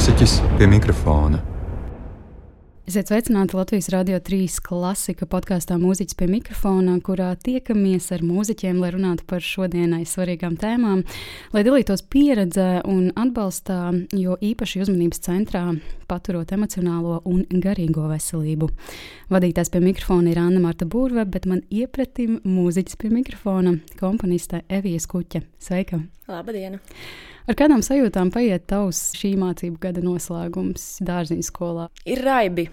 mūziķis pie mikrofona. Esiet sveicināti Latvijas Rādio 3 klasika podkāstā Mūziķis pie mikrofona, kurā tiekamies ar mūziķiem, lai runātu par šodienai svarīgām tēmām, lai dalītos pieredzē un atbalstā, jo īpaši uzmanības centrā paturot emocionālo un garīgo veselību. Vadītājs pie mikrofona ir Anna Marta Būrve, bet man iepratim mūziķis pie mikrofona - komponiste Evija Skuķa. Sveika! Labdien! Ar kādām sajūtām paiet tavs šī mācību gada noslēgums dārziņu skolā? Ir raibi.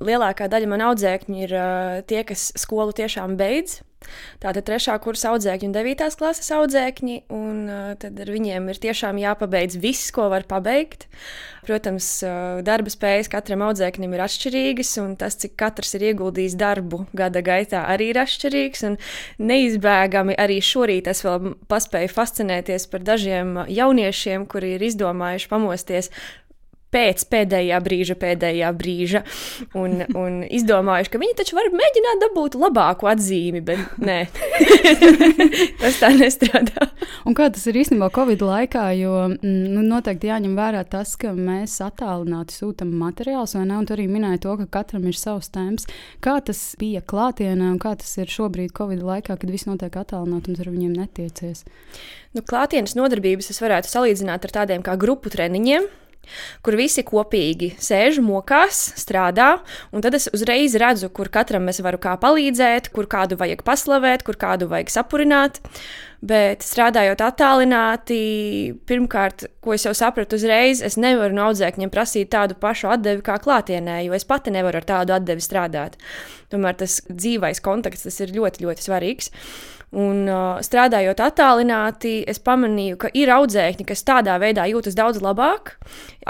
Lielākā daļa man audzēkņu ir uh, tie, kas skolu tiešām beidz. Tātad trešā kursa audzēkņi un devītās klases audzēkņi, un uh, tad ar viņiem ir tiešām jāpabeidz viss, ko var pabeigt. Protams, uh, darba spējas katram audzēknim ir atšķirīgas, un tas, cik katrs ir ieguldījis darbu gada gaitā, arī ir atšķirīgs. Neizbēgami arī šorīt es vēl paspēju fascinēties par dažiem jauniešiem, kuri ir izdomājuši pamosties pēc pēdējā brīža, pēdējā brīža, un, un izdomājuši, ka viņi taču var mēģināt dabūt labāku atzīmi, bet nē, tas tā nestrādā. Un kā tas ir īstenībā Covid laikā, jo mm, nu, noteikti jāņem vērā tas, ka mēs attālināti sūtām materiālus, vai ne? Un tu arī minēji to, ka katram ir savs temps. Kā tas bija klātienē, un kā tas ir šobrīd Covid laikā, kad viss notiek attālināti un ar viņiem netiecies? Nu, klātienes nodarbības es varētu salīdzināt ar tādiem kā grupu treniņiem kur visi kopīgi sēž, mokās, strādā, un tad es uzreiz redzu, kur katram es varu kā palīdzēt, kur kādu vajag paslavēt, kur kādu vajag sapurināt. Bet strādājot attālināti, pirmkārt, ko es jau sapratu uzreiz, es nevaru no audzēkņiem prasīt tādu pašu atdevi kā klātienē, jo es pati nevaru ar tādu atdevi strādāt. Tomēr tas dzīvais kontakts tas ir ļoti, ļoti svarīgs. Un, uh, strādājot attālināti, es pamanīju, ka ir audzēkņi, kas tādā veidā jūtas daudz labāk.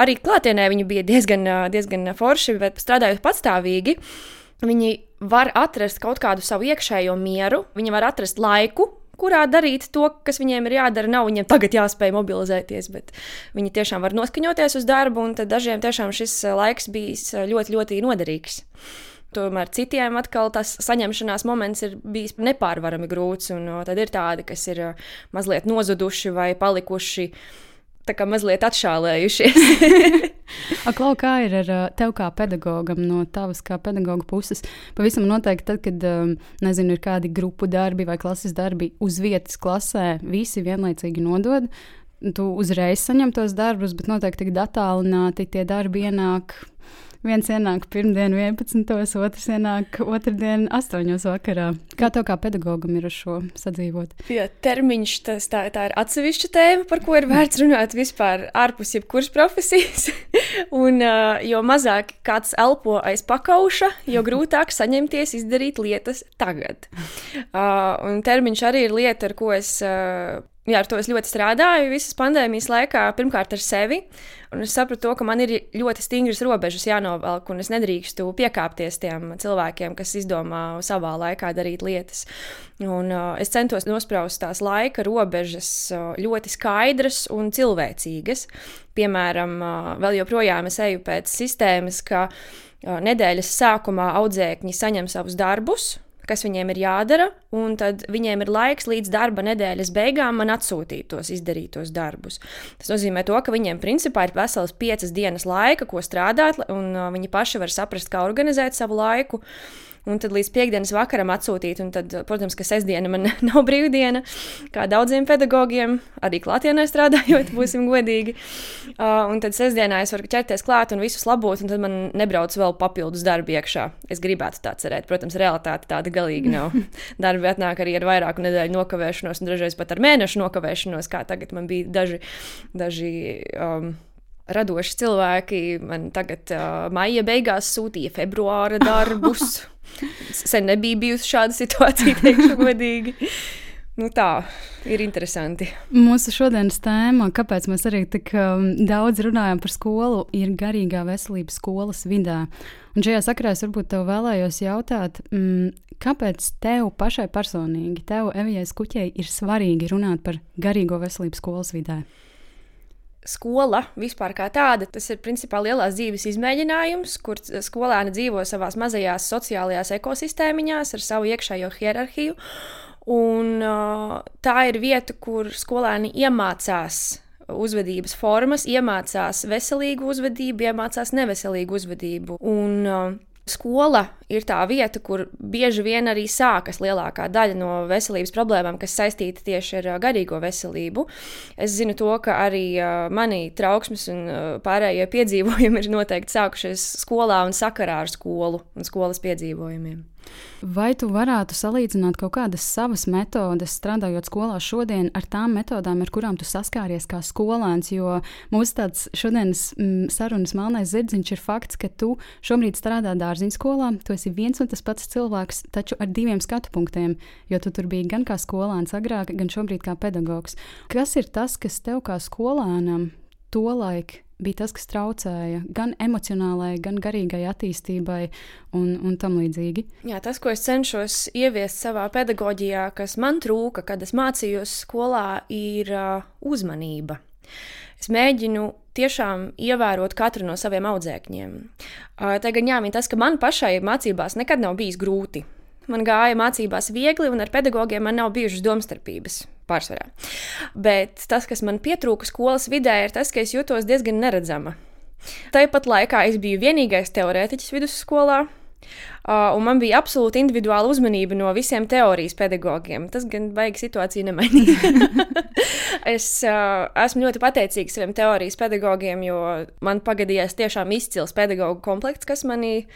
Arī klātienē viņi bija diezgan, uh, diezgan forši, bet strādājot patstāvīgi, viņi var atrast kaut kādu savu iekšējo mieru, viņi var atrast laiku, kurā darīt to, kas viņiem ir jādara. Nav viņiem tagad jāspēj mobilizēties, bet viņi tiešām var noskaņoties uz darbu, un dažiem tiešām šis uh, laiks bijis uh, ļoti, ļoti noderīgs. Tomēr citiem atkal tas saņemšanās moments ir bijis nepārvarami grūts, un tad ir tādi, kas ir mazliet nozuduši vai palikuši tā kā mazliet atšālējušies. Klau, kā ir ar tevi kā pedagogam, no tavas kā pedagoga puses? Pavisam noteikti, tad, kad nezinu, ir kādi grupu darbi vai klases darbi uz vietas klasē, visi vienlaicīgi nodod. Tu uzreiz saņem tos darbus, bet noteikti, kad attālināti tie darbi ienāk viens ienāk pirmdien, 11. otrs ienāk otrdien, 8. vakarā. Kā tev kā pedagogam ir ar šo sadzīvot? Jā, termiņš tas, tā, tā ir atsevišķa tēma, par ko ir vērts runāt vispār ārpus jebkuras profesijas. un, jo mazāk kāds elpo aiz pakauša, jo grūtāk saņemties izdarīt lietas tagad. Un termiņš arī ir lieta, ar ko es. Jā, ar to es ļoti strādāju visas pandēmijas laikā. Pirmkārt, ar sevi. Un es sapratu, to, ka man ir ļoti stingras robežas jānovelk, un es nedrīkstu piekāpties tiem cilvēkiem, kas izdomā savā laikā darīt lietas. Un, uh, es centos nospraust tās laika robežas uh, ļoti skaidras un cilvēcīgas. Piemēram, uh, vēl joprojām es eju pēc sistēmas, ka uh, nedēļas sākumā audzēkņi saņem savus darbus kas viņiem ir jādara, un tad viņiem ir laiks līdz darba nedēļas beigām man atsūtīt tos izdarītos darbus. Tas nozīmē, to, ka viņiem principā ir vesels piecas dienas laika, ko strādāt, un uh, viņi paši var saprast, kā organizēt savu laiku. Uh, un tad līdz piekdienas vakaram atsūtīt. Un tad, protams, ka sestdiena man nav brīvdiena, kā daudziem pedagogiem, arī klātienē strādājot, būsim godīgi. Uh, un tad sestdienā es varu ķerties klāt un visus labot, un tad man nebrauc vēl papildus darbi iekšā. Es gribētu tā cerēt. Protams, realitāte tāda galīgi nav. darbi atnāk arī ar vairāku nedēļu nokavēšanos, un dažreiz pat ar mēnešu nokavēšanos, kā tagad man bija daži. daži um, radoši cilvēki man tagad uh, maija beigās sūtīja februāra darbus. Sen nebija bijusi šāda situācija, teikšu godīgi. Nu tā ir interesanti. Mūsu šodienas tēma, kāpēc mēs arī tik um, daudz runājam par skolu, ir garīgā veselība skolas vidē. Un šajā sakarā es varbūt tev vēlējos jautāt, mm, kāpēc tev pašai personīgi, tev, Evijai Skuķei, ir svarīgi runāt par garīgo veselību skolas vidē? Skola vispār kā tāda, tas ir principā lielās dzīves izmēģinājums, kur skolēni dzīvo savās mazajās sociālajās ekosistēmiņās ar savu iekšējo hierarhiju. Un, uh, tā ir vieta, kur skolēni iemācās uzvedības formas, iemācās veselīgu uzvedību, iemācās neveselīgu uzvedību. Un, uh, Skola ir tā vieta, kur bieži vien arī sākas lielākā daļa no veselības problēmām, kas saistīta tieši ar garīgo veselību. Es zinu to, ka arī mani trauksmes un pārējie piedzīvojumi ir noteikti sākušies skolā un sakarā ar skolu un skolas piedzīvojumiem. Vai tu varētu salīdzināt kaut kādas savas metodes, strādājot skolā šodien, ar tām metodēm, ar kurām tu saskāries kā skolēns? Jo mūsu tāds šodienas mm, sarunas melnais zirdziņš ir fakts, ka tu šobrīd strādā dārziņu skolā, tu esi viens un tas pats cilvēks, taču ar diviem skatu punktiem, jo tu tur biji gan kā skolēns agrāk, gan šobrīd kā pedagogs. Kas ir tas, kas tev kā skolēnam tolaik bija tas, kas traucēja gan emocionālajai, gan garīgai attīstībai un, un tam līdzīgi. Jā, tas, ko es cenšos ieviest savā pedagoģijā, kas man trūka, kad es mācījos skolā, ir uh, uzmanība. Es mēģinu tiešām ievērot katru no saviem audzēkņiem. Uh, tā gan jāmin tas, ka man pašai mācībās nekad nav bijis grūti. Man gāja mācībās viegli, un ar pedagogiem man nav bijušas domstarpības pārsvarā. Bet tas, kas man pietrūka skolas vidē, ir tas, ka es jutos diezgan neredzama. Tāpat laikā es biju vienīgais teorētiķis vidusskolā. Uh, un man bija absolūti individuāla uzmanība no visiem teorijas pedagogiem. Tas gan baigi situāciju nemainīja. es uh, esmu ļoti pateicīgs saviem teorijas pedagogiem, jo man pagadījās tiešām izcils pedagoģu komplekts, kas manī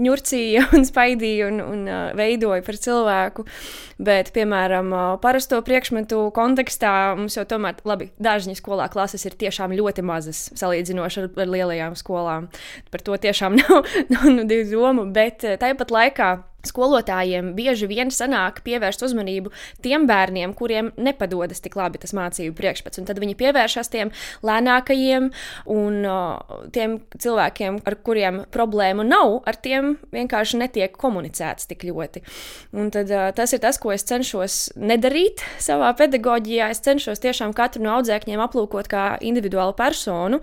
ņurcīja un spaidīja un, un uh, veidoja par cilvēku. Bet, piemēram, uh, parasto priekšmetu kontekstā mums jau tomēr, labi, dažņu skolā klases ir tiešām ļoti mazas salīdzinoši ar, ar lielajām skolām. Par to tiešām nav, nav nu, divu domu, bet uh, tāpat laikā Skolotājiem bieži vien sanāk pievērst uzmanību tiem bērniem, kuriem nepadodas tik labi tas mācību priekšmets. Tad viņi pievēršas tiem lēnākajiem un tiem cilvēkiem, ar kuriem problēmu nav, ar tiem vienkārši netiek komunicēts tik ļoti. Un tad, tas ir tas, ko es cenšos nedarīt savā pedagoģijā. Es cenšos tiešām katru no audzēkņiem aplūkot kā individuālu personu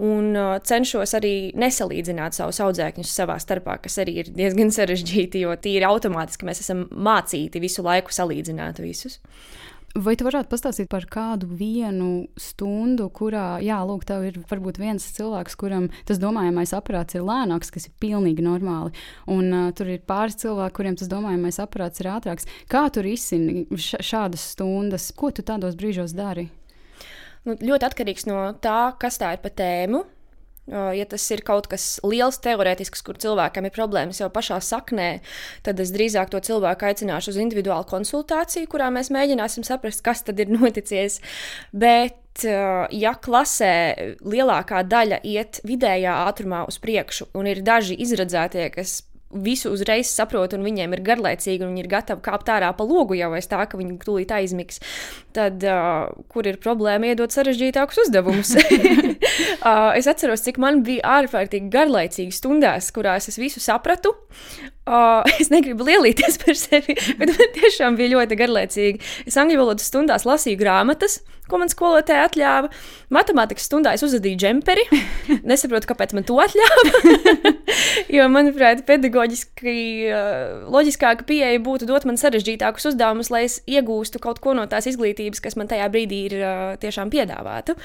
un cenšos arī nesalīdzināt savus audzēkņus savā starpā, kas arī ir diezgan sarežģīti. Jo tīri automātiski mēs esam mācīti visu laiku salīdzināt visus. Vai tu varētu pastāstīt par kādu vienu stundu, kurā, jā, lūk, tev ir varbūt viens cilvēks, kuram tas domājamais aparāts ir lēnāks, kas ir pilnīgi normāli, un uh, tur ir pāris cilvēki, kuriem tas domājamais aparāts ir ātrāks. Kā tu risini šādas stundas? Ko tu tādos brīžos dari? Nu, ļoti atkarīgs no tā, kas tā ir pa tēmu. Ja tas ir kaut kas liels, teorētisks, kur cilvēkam ir problēmas jau pašā saknē, tad es drīzāk to cilvēku aicināšu uz individuālu konsultāciju, kurā mēs mēģināsim saprast, kas tad ir noticis. Bet ja klasē lielākā daļa iet vidējā ātrumā uz priekšu, un ir daži izredzētie, kas visu uzreiz saprot, un viņiem ir garlaicīgi, un viņi ir gatavi kāpt ārā pa logu jau aiz tā, ka viņi tūlīt aizmigs. Tad, uh, kur ir problēma iedot sarežģītākus uzdevumus? uh, es atceros, cik man bija ārkārtīgi garlaicīgi stundās, kurās es visu sapratu. Uh, es negribu lielīties par sevi, bet man tiešām bija ļoti garlaicīgi. Es angļu valodas stundās lasīju grāmatas, ko man skolotāja atļāva. Matemātikas stundā es uzadīju džemperi. Nesaprotu, kāpēc man to atļāva. jo, manuprāt, pedagoģiski loģiskāka pieeja būtu dot man sarežģītākus uzdevumus, lai es iegūstu kaut ko no tās izglītības, kas man tajā brīdī ir tiešām piedāvāta.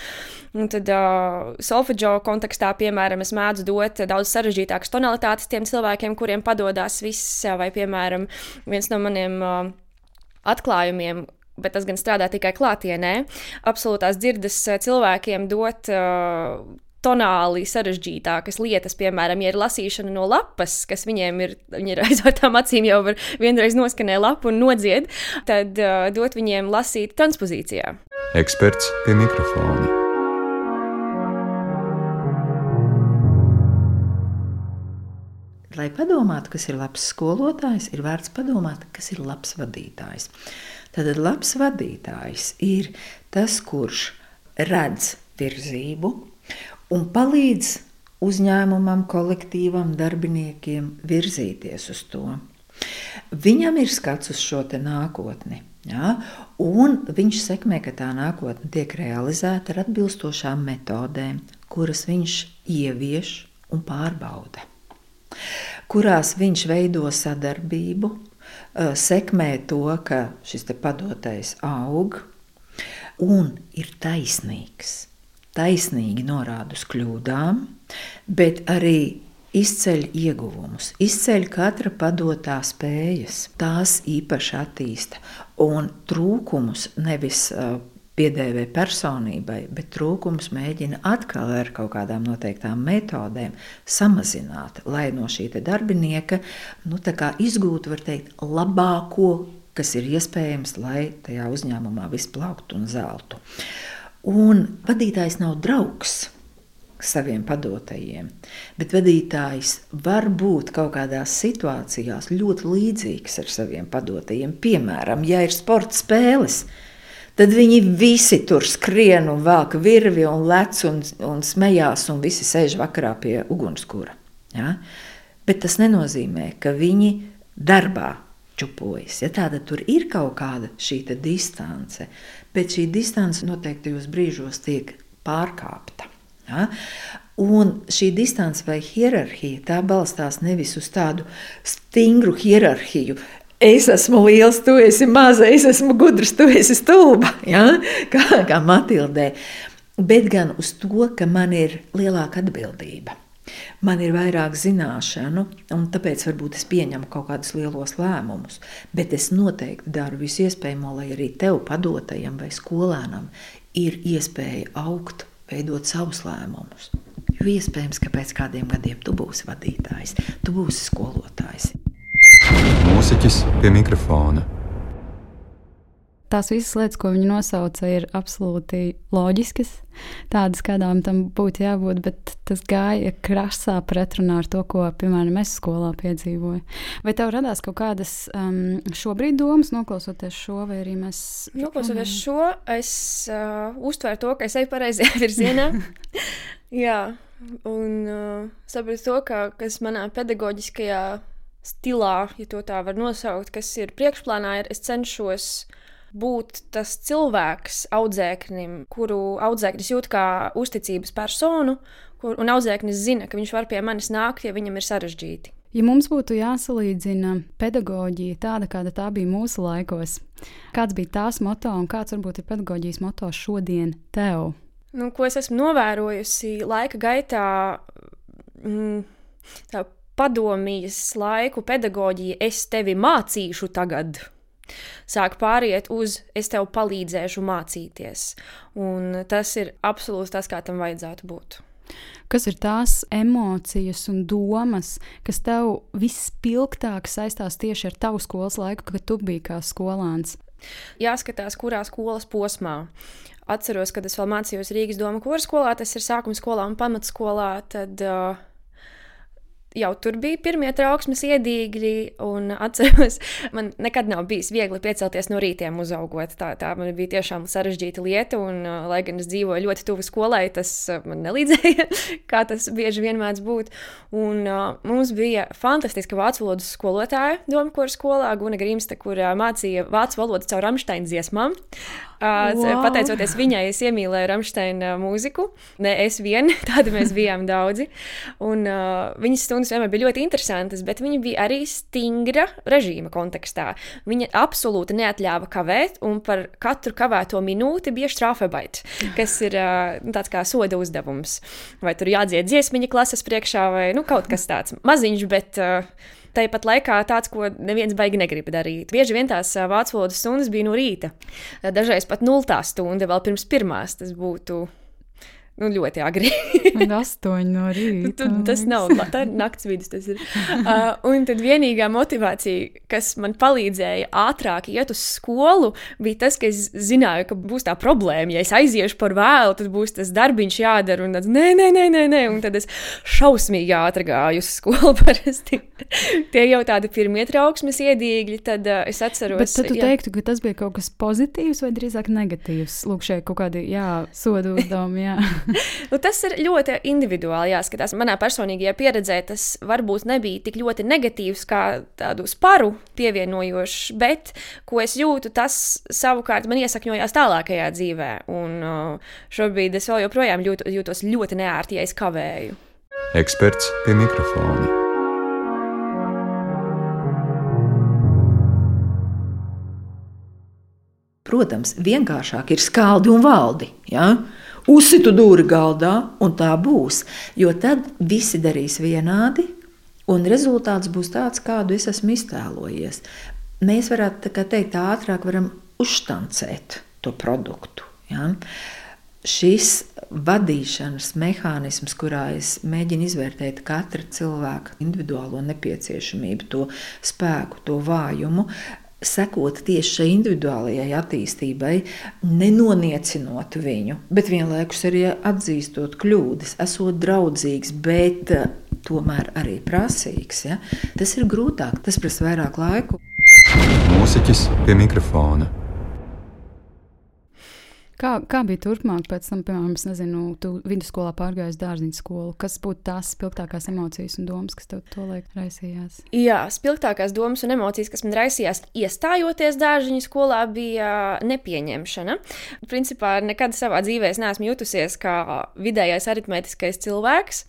Un tad uh, solfeģo kontekstā, piemēram, es mēdzu dot daudz sarežģītākas tonalitātes tiem cilvēkiem, kuriem padodas viss, vai, piemēram, viens no maniem atklājumiem, bet tas gan strādā tikai klātienē, absolūtās dzirdes eh, cilvēkiem dot uh, tonāli sarežģītākas lietas, piemēram, ja ir lasīšana no lapas, kas viņiem ir, viņi ir aizvērtām acīm jau var vienreiz noskanē lapu un nodzied, tad uh, dot viņiem lasīt transpozīcijā. Eksperts pie mikrofona. Lai padomātu, kas ir labs skolotājs, ir vērts padomāt, kas ir labs vadītājs. Tad labs vadītājs ir tas, kurš redz virzību un palīdz uzņēmumam, kolektīvam, darbiniekiem virzīties uz to. Viņam ir skats uz šo nākotni. Ja? Un viņš sekmē, ka tā nākotne tiek realizēta ar atbilstošām metodēm, kuras viņš ievieš un pārbauda, kurās viņš veido sadarbību Eh, sekmē to, ka šis padotais aug un ir taisnīgs. taisnīgi norāda uz kļūdām, bet arī izceļ ieguvumus, izceļ katra padotā spējas, tās īpaši attīsta un trūkumus nevis uh, piedēvē personībai, bet trūkums mēģina atkal ar kaut kādām noteiktām metodēm samazināt, lai no šī darbinieka nu, izgūtu, var teikt, labāko, kas ir iespējams, lai tajā uzņēmumā viss plauktu un zeltu. Un vadītājs nav draugs saviem padotajiem. Bet vadītājs var būt kaut kādās situācijās ļoti līdzīgs ar saviem padotajiem. Piemēram, ja ir sporta spēles, tad viņi visi tur skrien un velk virvi un lec un, un smējās, un visi sēž vakarā pie ugunskura. Ja? Bet tas nenozīmē, ka viņi darbā čupojas. Ja tāda tur ir kaut kāda šī distance, bet šī distance noteiktajos brīžos tiek pārkāpta. Ja? Un šī distance vai hierarhija tā balstās nevis uz tādu stingru hierarhiju. Es esmu liels, tu esi maza, es esmu gudrs, tu esi stulba. Ja? Kā, kā Matildē. Bet gan uz to, ka man ir lielāka atbildība. Man ir vairāk zināšanu, un tāpēc varbūt es pieņemu kaut kādus lielos lēmumus. Bet es noteikti daru visu iespējamo, lai arī tev, padotajam vai skolēnam, ir iespēja augt, veidot savus lēmumus. Jo iespējams, ka pēc kādiem gadiem tu būsi vadītājs, tu būsi skolotājs. Mūziķis pie mikrofona tās visas lietas, ko viņi nosauca, ir absolūti loģiskas, tādas, kādām tam būtu jābūt, bet tas gāja krasā pretrunā ar to, ko, piemēram, es skolā piedzīvoju. Vai tev radās kaut kādas um, šobrīd domas, noklausoties šo, vai arī mēs. Noklausoties šo, es uh, uztvēru to, ka es eju pareizajā virzienā. Jā, un uh, saprotu to, ka, kas manā pedagoģiskajā stilā, ja tā var nosaukt, kas ir priekšplānā, ir es cenšos būt tas cilvēks audzēknim, kuru audzēknis jūt kā uzticības personu, kur, un audzēknis zina, ka viņš var pie manis nākt, ja viņam ir sarežģīti. Ja mums būtu jāsalīdzina pedagoģija tāda, kāda tā bija mūsu laikos, kāds bija tās moto un kāds varbūt ir pedagoģijas moto šodien tev? Nu, ko es esmu novērojusi laika gaitā, mm, tā padomjas laiku pedagoģija, es tevi mācīšu tagad sāk pāriet uz es tev palīdzēšu mācīties. Un tas ir absolūti tas, kā tam vajadzētu būt. Kas ir tās emocijas un domas, kas tev vispilgtāk saistās tieši ar tavu skolas laiku, kad tu biji kā skolāns? Jāskatās, kurā skolas posmā. Atceros, kad es vēl mācījos Rīgas doma koru skolā, tas ir sākuma skolā un pamatskolā. Tad, uh, jau tur bija pirmie trauksmes iedīgļi, un atceros, man nekad nav bijis viegli piecelties no rītiem uzaugot. Tā, tā man bija tiešām sarežģīta lieta, un, uh, lai gan es dzīvoju ļoti tuvu skolai, tas uh, man nelīdzēja, kā tas bieži vien mēdz būt. Un, uh, mums bija fantastiska vācu valodas skolotāja Domkora skolā, Guna Grimsta, kur uh, mācīja vācu valodu caur Ramsteina dziesmām. Wow. Pateicoties viņai, es iemīlēju Rāmsteina mūziku. Ne es vien, tādi mēs bijām daudzi. Un, uh, viņas stundas vienmēr bija ļoti interesantas, bet viņa bija arī stingra režīma kontekstā. Viņa absolūti neatļāva kavēt, un par katru kavēto minūti bija strāfebaits, kas ir uh, tāds kā soda uzdevums. Vai tur jādzied dziesmiņa klases priekšā, vai nu, kaut kas tāds maziņš, bet. Uh, Tāpat laikā tāds, ko neviens baigi negrib darīt. Bieži vien tās vācu valodas stundas bija no rīta. Dažreiz pat nultā stunda vēl pirms pirmās. Tas būtu Nu, ļoti agri. Astoņi no rīta. Tu, tas nav tā ir naktas vidus. Uh, un tad vienīgā motivācija, kas man palīdzēja ātrāk iet uz skolu, bija tas, ka es zināju, ka būs tā problēma. Ja es aiziešu par vēlu, tad būs tas darbiņš jādara. Un tad, nē, nē, nē, nē, nē. Un tad es šausmīgi ātri gāju uz skolu. Parasti. Tie jau tādi pirmie trauksmes iedīgļi. Tad uh, es atceros, Bet tad tu jā. teiktu, ka tas bija kaut kas pozitīvs vai drīzāk negatīvs. Lūk, šeit kaut kādi jā, sodu uzdevumi. Jā. nu, tas ir ļoti individuāli jāskatās. Manā personīgajā pieredzē tas varbūt nebija tik ļoti negatīvs, kā tādu sparu pievienojošs, bet ko es jūtu, tas savukārt man iesakņojās tālākajā dzīvē. Un uh, šobrīd es vēl joprojām jūtu, jūtos ļoti neērti, ja es kavēju. Eksperts pie mikrofona. Protams, vienkāršāk ir skaldi un valdi. Ja? Uzsitu dūri galdā, un tā būs. Jo tad visi darīs vienādi, un rezultāts būs tāds, kādu es esmu iztēlojies. Mēs varētu tā teikt, ātrāk varam uzštancēt to produktu. Ja? Šis vadīšanas mehānisms, kurā es mēģinu izvērtēt katra cilvēka individuālo nepieciešamību, to spēku, to vājumu, sekot tieši šai individuālajai attīstībai, nenoniecinot viņu, bet vienlaikus arī atzīstot kļūdas, esot draudzīgs, bet eh, tomēr arī prasīgs. Ja? Tas ir grūtāk, tas prasa vairāk laika. Mūziķis pie mikrofona. Kā, kā bija turpmāk, pēc tam, piemēram, nezinu, tu vidusskolā pārgājies dārziņu skolu? Kas būtu tās spilgtākās emocijas un domas, kas tev to laik raisījās? Jā, spilgtākās domas un emocijas, kas man raisījās, iestājoties dārziņu skolā, bija nepieņemšana. Principā nekad savā dzīvē es neesmu jutusies kā vidējais aritmētiskais cilvēks,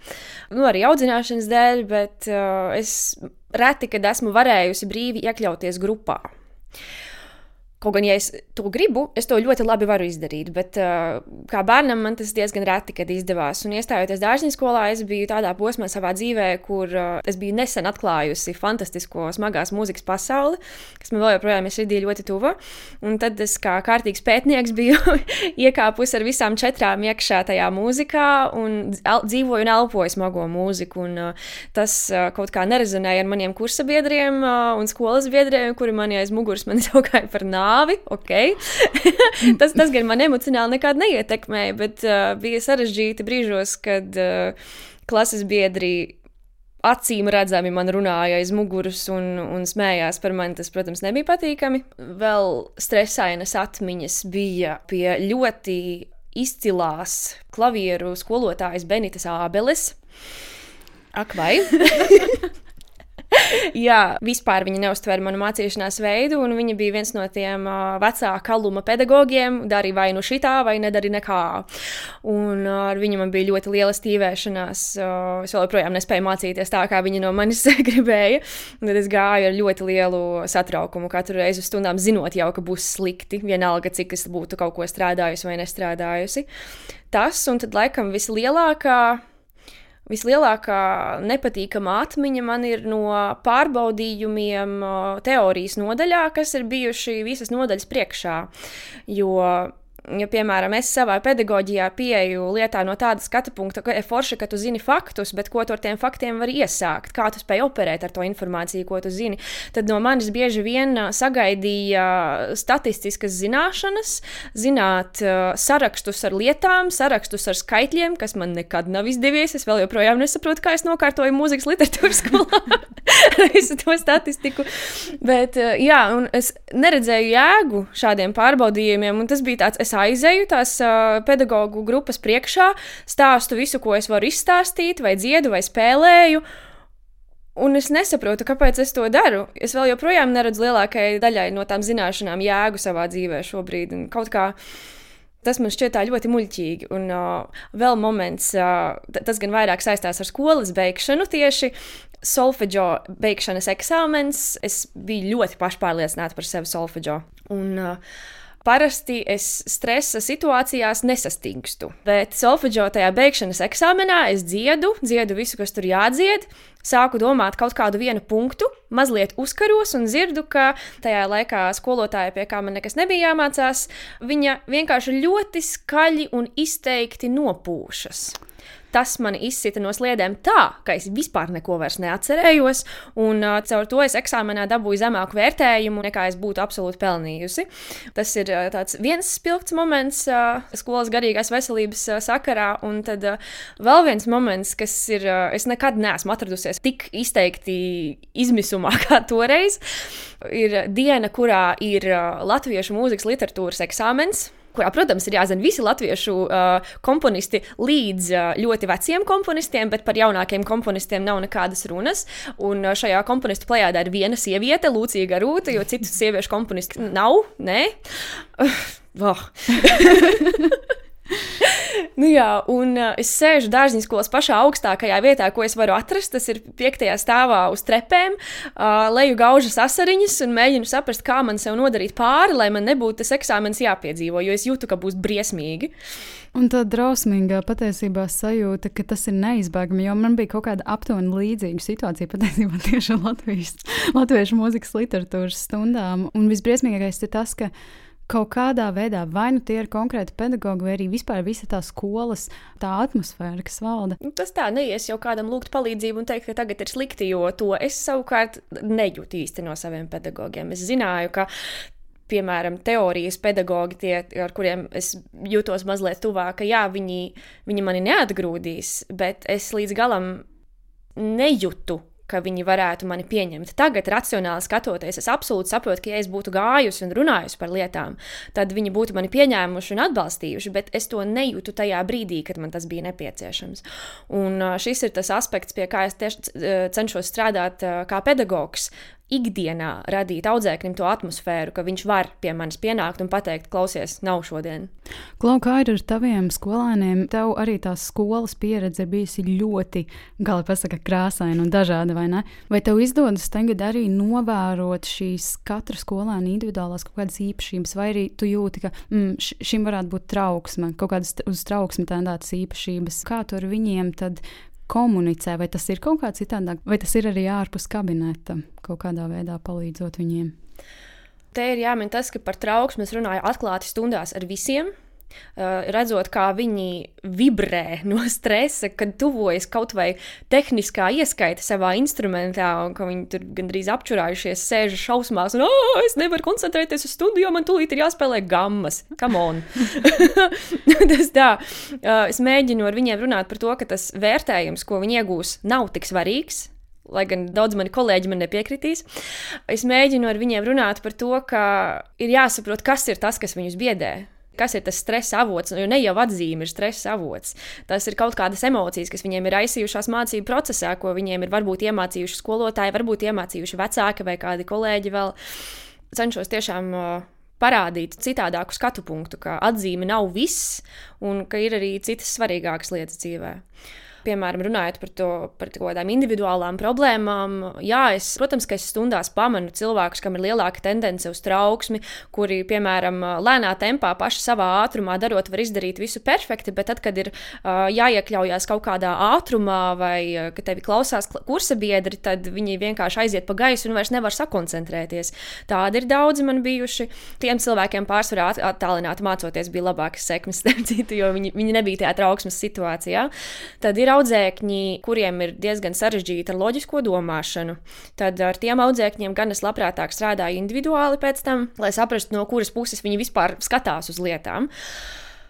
nu, arī audzināšanas dēļ, bet uh, es reti, kad esmu varējusi brīvi iekļauties grupā. Kaut gan, ja es to gribu, es to ļoti labi varu izdarīt, bet uh, kā bērnam man tas diezgan reti, izdevās. Un iestājoties skolā, es biju tādā posmā savā dzīvē, kur uh, es biju nesen atklājusi fantastisko smagās mūzikas pasauli, kas man vēl joprojām ir sirdī ļoti tuva. Un tad es kā kārtīgs pētnieks biju iekāpus ar visām četrām iekšā tajā mūzikā un dzīvoju un elpoju smago mūziku. Un, uh, tas uh, kaut kā nerezonēja ar maniem kursabiedriem uh, un skolas biedriem, kuri man aiz muguras man saukāja par nāvi nāvi. Okay. tas, tas gan man emocionāli nekad neietekmēja, bet uh, bija sarežģīti brīžos, kad uh, klases biedri acīm redzami man runāja aiz muguras un, un smējās par mani. Tas, protams, nebija patīkami. Vēl stresainas atmiņas bija pie ļoti izcilās klavieru skolotājas Benitas Ābeles. Ak, vai? Jā, vispār viņa neuztvēra manu mācīšanās veidu, un viņa bija viens no tiem uh, vecā kaluma pedagogiem. Dari vai nu šitā, vai nedari nekā. Un uh, ar viņu man bija ļoti liela stīvēšanās. Uh, es joprojām nespēju mācīties tā, kā viņa no manis gribēja. Tad es gāju ar ļoti lielu satraukumu katru reizi uz stundām, zinot jau, ka būs slikti. Vienalga, cik es būtu kaut ko strādājusi vai nestrādājusi. Tas, un tad laikam vislielākā Vislielākā nepatīkamā atmiņa man ir no pārbaudījumiem teorijas nodaļā, kas ir bijuši visas nodaļas priekšā. Jo ja, piemēram, es savā pedagoģijā pieeju lietā no tāda skatu punkta, ka ir forši, ka tu zini faktus, bet ko tu ar tiem faktiem vari iesākt, kā tu spēj operēt ar to informāciju, ko tu zini, tad no manis bieži vien sagaidīja statistiskas zināšanas, zināt sarakstus ar lietām, sarakstus ar skaitļiem, kas man nekad nav izdevies. Es vēl joprojām nesaprotu, kā es nokārtoju mūzikas literatūras skolā visu to statistiku. Bet, jā, un es neredzēju jēgu šādiem pārbaudījumiem, un tas bija tāds, es aizēju tās uh, pedagoģu grupas priekšā, stāstu visu, ko es varu izstāstīt, vai dziedu, vai spēlēju. Un es nesaprotu, kāpēc es to daru. Es vēl joprojām neredzu lielākajai daļai no tām zināšanām jēgu savā dzīvē šobrīd. Un kaut kā tas man šķiet ļoti muļķīgi. Un uh, vēl moments, uh, tas gan vairāk saistās ar skolas beigšanu tieši. Solfeģo beigšanas eksāmens. Es biju ļoti pašpārliecināta par sevi solfeģo. Un, uh, Parasti es stresa situācijās nesastingstu, bet solfeģo tajā beigšanas eksāmenā es dziedu, dziedu visu, kas tur jādzied, sāku domāt kaut kādu vienu punktu, mazliet uzkaros un dzirdu, ka tajā laikā skolotāja, pie kā man nekas nebija jāmācās, viņa vienkārši ļoti skaļi un izteikti nopūšas tas mani izsita no sliedēm tā, ka es vispār neko vairs neatcerējos, un uh, caur to es eksāmenā dabūju zemāku vērtējumu, nekā es būtu absolūti pelnījusi. Tas ir uh, viens spilgts moments uh, skolas garīgās veselības uh, sakarā, un tad uh, vēl viens moments, kas ir, uh, es nekad neesmu atradusies tik izteikti izmisumā kā toreiz, ir diena, kurā ir uh, latviešu mūzikas literatūras eksāmens kurā, protams, ir jāzina visi latviešu uh, komponisti līdz uh, ļoti veciem komponistiem, bet par jaunākiem komponistiem nav nekādas runas. Un uh, šajā komponistu plējādā ir viena sieviete, Lūcija Garūta, jo citu sieviešu komponistu nav. Nē, oh. Nu jā, un uh, es sēžu dārziņa skolas pašā augstākajā vietā, ko es varu atrast. Tas ir piektajā stāvā uz trepēm. Uh, leju gaužas asariņas un mēģinu saprast, kā man sev nodarīt pāri, lai man nebūtu tas eksāmenis jāpiedzīvo, jo es jūtu, ka būs briesmīgi. Un tā drausmīgā patiesībā sajūta, ka tas ir neizbēgami, jo man bija kaut kāda aptuveni līdzīga situācija patiesībā tieši Latvijas, latviešu mūzikas literatūras stundām. Un visbriesmīgākais ir tas, ka kaut kādā veidā, vai nu tie ir konkrēti pedagoģi, vai arī vispār visa tā skolas, tā atmosfēra, kas valda. Nu, tas tā neies jau kādam lūgt palīdzību un teikt, ka tagad ir slikti, jo to es savukārt nejūtu īsti no saviem pedagogiem. Es zināju, ka piemēram, teorijas pedagogi, tie, ar kuriem es jūtos mazliet tuvāk, ka jā, viņi, viņi mani neatgrūdīs, bet es līdz galam nejūtu ka viņi varētu mani pieņemt. Tagad, racionāli skatoties, es absolūti saprotu, ka, ja es būtu gājusi un runājusi par lietām, tad viņi būtu mani pieņēmuši un atbalstījuši, bet es to nejūtu tajā brīdī, kad man tas bija nepieciešams. Un šis ir tas aspekts, pie kā es tieši cenšos strādāt kā pedagogs ikdienā radīt audzēknim to atmosfēru, ka viņš var pie manis pienākt un pateikt, klausies, nav šodien. Klau, kā ir ar taviem skolēniem? Tev arī tā skolas pieredze ir bijusi ļoti, gala pasaka, krāsaina un dažāda, vai ne? Vai tev izdodas tagad arī novērot šīs katra skolēna individuālās kaut kādas īpašības, vai arī tu jūti, ka mm, šim varētu būt trauksme, kaut kādas uz trauksmi tendētas īpašības? Kā tu ar viņiem tad komunicē, vai tas ir kaut kā citādāk, vai tas ir arī ārpus kabineta, kaut kādā veidā palīdzot viņiem. Te ir jāmin tas, ka par trauksmi es runāju atklāti stundās ar visiem, redzot, kā viņi vibrē no stresa, kad tuvojas kaut vai tehniskā ieskaita savā instrumentā, un ka viņi tur gandrīz apčurājušies, sēž šausmās, un oh, es nevaru koncentrēties uz stundu, jo man tūlīt ir jāspēlē gammas. Come on! tas tā. Eh, es mēģinu ar viņiem runāt par to, ka tas vērtējums, ko viņi iegūs, nav tik svarīgs. Lai gan daudz mani kolēģi man nepiekritīs, es mēģinu ar viņiem runāt par to, ka ir jāsaprot, kas ir tas, kas viņus biedē Kas ir tas stresa avots? Jo ne jau atzīme ir stresa avots. Tas ir kaut kādas emocijas, kas viņiem ir aizsījušās mācību procesā, ko viņiem ir varbūt iemācījuši skolotāji, varbūt iemācījuši vecāki vai kādi kolēģi vēl. Cenšos tiešām parādīt citādāku skatu punktu, ka atzīme nav viss un ka ir arī citas svarīgākas lietas dzīvēm piemēram, runājot par, to, par kaut kādām individuālām problēmām, jā, es, protams, ka es stundās pamanu cilvēkus, kam ir lielāka tendence uz trauksmi, kuri, piemēram, lēnā tempā paši savā ātrumā darot, var izdarīt visu perfekti, bet tad, kad ir uh, jāiekļaujas kaut kādā ātrumā vai uh, ka tevi klausās kursa biedri, tad viņi vienkārši aiziet pa gaisu un vairs nevar sakoncentrēties. Tādi ir daudzi man bijuši. Tiem cilvēkiem pārsvarā attālināti mācoties bija labākas sekmes, citu, jo viņi, viņi nebija tajā trauksmes situācijā. Tad ir audzēkņi, kuriem ir diezgan sarežģīta ar loģisko domāšanu, tad ar tiem audzēkņiem gan es labprātāk strādāju individuāli pēc tam, lai saprastu, no kuras puses viņi vispār skatās uz lietām.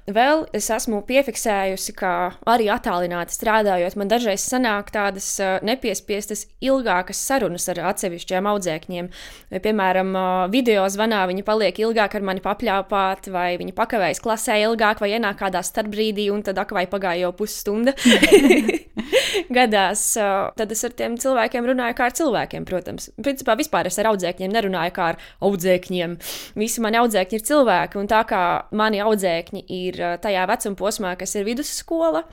Vēl es esmu piefiksējusi, ka arī attālināti strādājot, man dažreiz sanāk tādas nepiespiestas, ilgākas sarunas ar atsevišķiem audzēkņiem. Piemēram, video zvanā viņi paliek ilgāk ar mani papļāpāt, vai viņi pakavējas klasē ilgāk, vai ienāk kādā starpbrīdī, un tad ak, vai pagāja jau pusstunda. gadās, tad es ar tiem cilvēkiem runāju kā ar cilvēkiem, protams. Principā vispār es ar audzēkņiem nerunāju kā ar audzēkņiem. Visi mani audzēkņi ir cilvēki, un tā kā mani audzēkņi ir tajā vecuma posmā, kas ir vidusskola,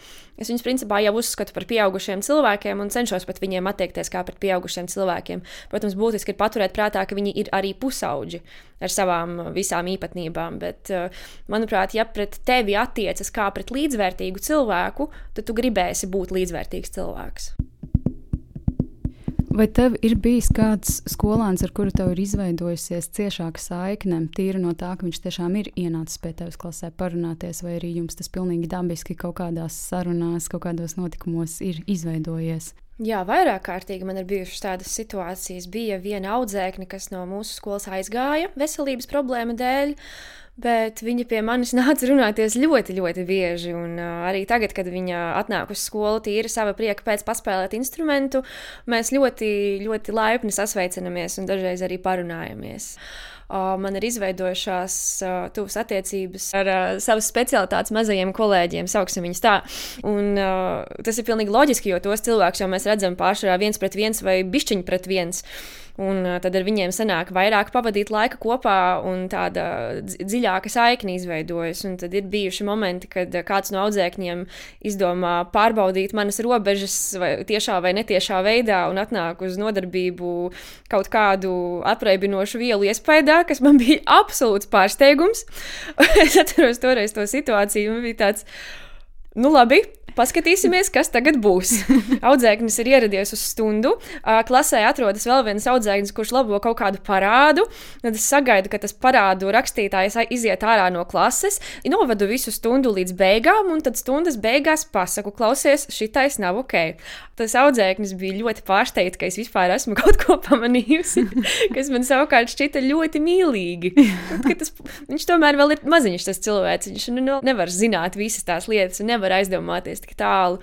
es viņus principā jau uzskatu par pieaugušiem cilvēkiem un cenšos pret viņiem attiekties kā pret pieaugušiem cilvēkiem. Protams, būtiski ir paturēt prātā, ka viņi ir arī pusauģi ar savām visām īpatnībām, bet, manuprāt, ja pret tevi attiecas kā pret līdzvērtīgu cilvēku, tad tu gribēsi būt līdzvērtīgs cilvēks. Vai tev ir bijis kāds skolēns, ar kuru tev ir izveidojusies ciešāka saikne, tīra no tā, ka viņš tiešām ir ienācis pie tevis klasē parunāties, vai arī jums tas pilnīgi dabiski kaut kādās sarunās, kaut kādos notikumos ir izveidojies? Jā, vairāk kārtīgi man ir bijušas tādas situācijas. Bija viena audzēkne, kas no mūsu skolas aizgāja veselības problēmu dēļ. Bet viņa pie manis nāca runāties ļoti, ļoti bieži. Un, uh, arī tagad, kad viņa atnāk uz skolu, tīri sava prieka pēc paspēlēt instrumentu, mēs ļoti, ļoti laipni sasveicinamies un dažreiz arī parunājamies. Uh, man ir izveidojušās tuvas attiecības ar savas specialitātes mazajiem kolēģiem, sauksim viņus tā. Un, tas ir pilnīgi loģiski, jo tos cilvēkus jau mēs redzam pārsvarā viens pret viens vai bišķiņu pret viens. Un tad ar viņiem sanāk vairāk pavadīt laika kopā un tāda dziļāka saikne izveidojas. Un tad ir bijuši momenti, kad kāds no audzēkņiem izdomā pārbaudīt manas robežas vai tiešā vai netiešā veidā un atnāk uz nodarbību kaut kādu apreibinošu vielu iespējā, kas man bija absolūts pārsteigums. es atceros toreiz to situāciju, un bija tāds, nu labi, Paskatīsimies, kas tagad būs. Audzēknis ir ieradies uz stundu. Klasē atrodas vēl viens audzēknis, kurš labo kaut kādu parādu. Tad es sagaidu, ka tas parādu rakstītājs iziet ārā no klases. Novedu visu stundu līdz beigām, un tad stundas beigās pasaku, klausies, šitais nav ok. Tas audzēknis bija ļoti pārsteigts, ka es vispār esmu kaut ko pamanījusi, kas man savukārt šķita ļoti mīlīgi. Tas, viņš tomēr vēl ir maziņš tas cilvēks. Viņš nu, nevar zināt visas tās lietas un nevar aizdomāties doties tik tālu.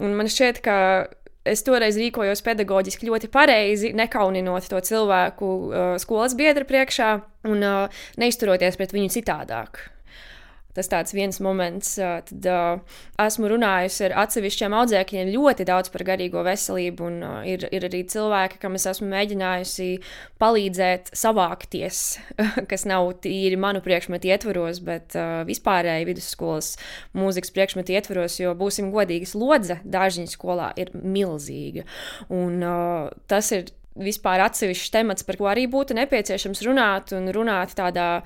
Un man šķiet, ka es toreiz rīkojos pedagoģiski ļoti pareizi, nekauninot to cilvēku uh, skolas biedra priekšā un uh, neizturoties pret viņu citādāk. Tas tāds viens moments, tad uh, esmu runājusi ar atsevišķiem audzēkņiem ļoti daudz par garīgo veselību, un uh, ir, ir arī cilvēki, kam es esmu mēģinājusi palīdzēt savākties, kas nav tīri manu priekšmetu ietvaros, bet uh, vispārēji vidusskolas mūzikas priekšmetu ietvaros, jo būsim godīgi, slodze dārziņu skolā ir milzīga. Un uh, tas ir vispār atsevišķs temats, par ko arī būtu nepieciešams runāt, un runāt tādā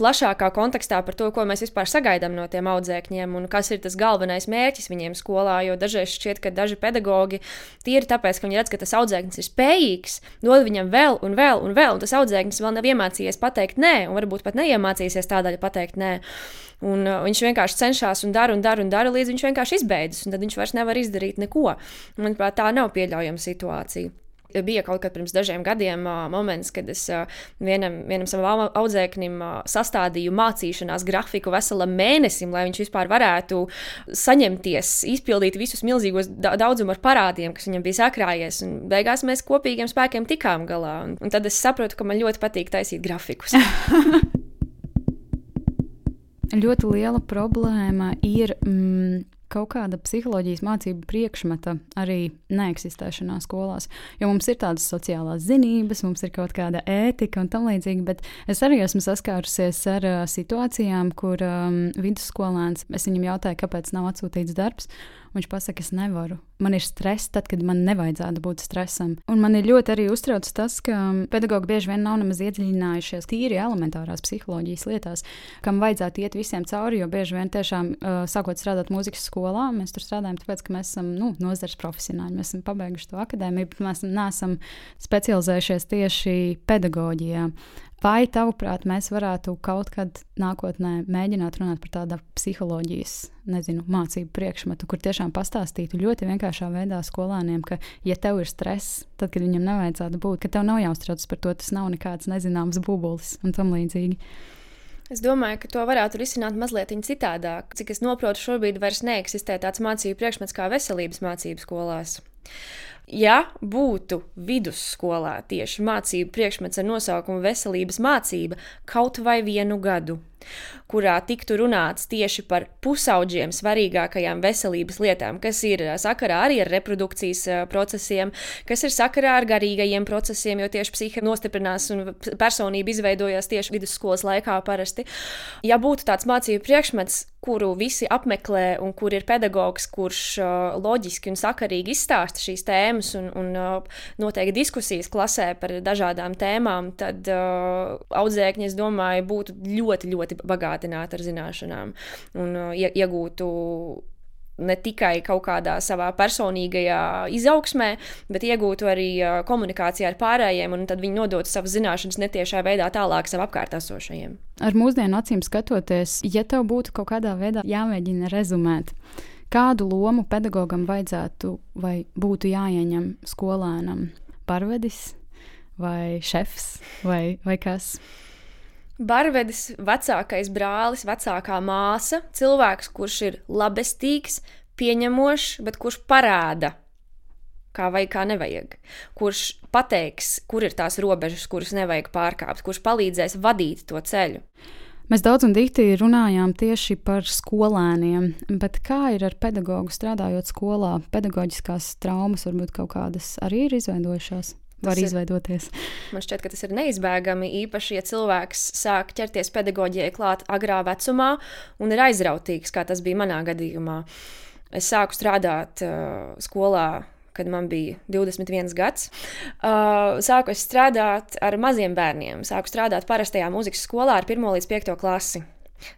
plašākā kontekstā par to, ko mēs vispār sagaidām no tiem audzēkņiem un kas ir tas galvenais mērķis viņiem skolā. Jo dažreiz šķiet, ka daži pedagogi tīri tāpēc, ka viņi redz, ka tas audzēknis ir spējīgs, dod viņam vēl un vēl un vēl, un tas audzēknis vēl nav iemācījies pateikt nē, un varbūt pat neiemācīsies tādēļ pateikt nē. Un, uh, viņš vienkārši cenšas un dara un dara un dara, līdz viņš vienkārši izbeidzas, un tad viņš vairs nevar izdarīt neko. Manuprāt, tā nav pieļaujama situācija. Bija kaut kad pirms dažiem gadiem uh, moments, kad es uh, vienam, vienam savam audzēknim uh, sastādīju mācīšanās grafiku veselam mēnesim, lai viņš vispār varētu saņemties, izpildīt visus milzīgos daudzumu ar parādiem, kas viņam bija sakrājies. Un beigās mēs kopīgiem spēkiem tikām galā. Un, un tad es saprotu, ka man ļoti patīk taisīt grafikus. ļoti liela problēma ir. Mm, kaut kāda psiholoģijas mācību priekšmeta arī neeksistēšanā skolās. Jo mums ir tādas sociālās zinības, mums ir kaut kāda ētika un tam līdzīgi, bet es arī esmu saskārusies ar uh, situācijām, kur um, vidusskolēns, es viņam jautāju, kāpēc nav atsūtīts darbs. Viņš pasakā, es nevaru. Man ir stress, tad, kad man nevajadzētu būt stresam. Un man ir ļoti arī uztrauc tas, ka pedagogi bieži vien nav nemaz iedziļinājušies tīri elementārās psiholoģijas lietās, kam vajadzētu iet visiem cauri. Jo bieži vien tiešām uh, sākot strādāt mūzikas skolā, mēs tur strādājam, tāpēc, ka mēs esam nu, nozares profesionāļi. Mēs esam pabeiguši to akadēmiju, bet mēs neesam specializējušies tieši pedagoģijā. Vai tavuprāt, mēs varētu kaut kad nākotnē mēģināt runāt par tādu psiholoģijas, nezinu, mācību priekšmetu, kur tiešām pastāstītu ļoti vienkāršā veidā skolēniem, ka, ja tev ir stress, tad, kad viņam nevajadzētu būt, ka tev nav jāuztraucas par to, tas nav nekāds nezināms bubulis un tam līdzīgi. Es domāju, ka to varētu risināt mazliet citādāk. Cik es saprotu, šobrīd vairs neeksistē tāds mācību priekšmets kā veselības mācību skolās ja būtu vidusskolā tieši mācību priekšmets ar nosaukumu Veselības mācība kaut vai vienu gadu, kurā tiktu runāts tieši par pusauģiem svarīgākajām veselības lietām, kas ir sakarā arī ar reprodukcijas procesiem, kas ir sakarā ar garīgajiem procesiem, jo tieši psihe nostiprinās un personība izveidojās tieši vidusskolas laikā parasti. Ja būtu tāds mācību priekšmets, kuru visi apmeklē, un kur ir pedagogs, kurš loģiski un sakarīgi izstāsta šīs tēmas un, un noteikti diskusijas klasē par dažādām tēmām, tad audzēkņi, es domāju, būtu ļoti, ļoti bagātināti ar zināšanām un uh, iegūtu ne tikai kaut kādā savā personīgajā izaugsmē, bet iegūtu arī komunikācijā ar pārējiem, un tad viņi nodotu savas zināšanas netiešā veidā tālāk sev apkārt esošajiem. Ar mūsdienu acīm skatoties, ja tev būtu kaut kādā veidā jāmēģina rezumēt, kādu lomu pedagogam vajadzētu vai būtu jāieņem skolēnam? Parvedis vai šefs vai, vai kas? Barvedis, vecākais brālis, vecākā māsa, cilvēks, kurš ir labestīgs, pieņemošs, bet kurš parāda, kā vajag, kā nevajag. Kurš pateiks, kur ir tās robežas, kuras nevajag pārkāpt, kurš palīdzēs vadīt to ceļu. Mēs daudz un dikti runājām tieši par skolēniem, bet kā ir ar pedagogu strādājot skolā? Pedagoģiskās traumas varbūt kaut kādas arī ir izveidojušās. Var Tas ir- izveidoties. Man šķiet, ka tas ir neizbēgami, īpaši, ja cilvēks sāk ķerties pedagoģijai klāt agrā vecumā un ir aizrautīgs, kā tas bija manā gadījumā. Es sāku strādāt uh, skolā. Kad man bija 21 gads, uh, sāku strādāt ar maziem bērniem. Sāku strādāt parastajā mūzikas skolā ar 1 līdz 5 klasi.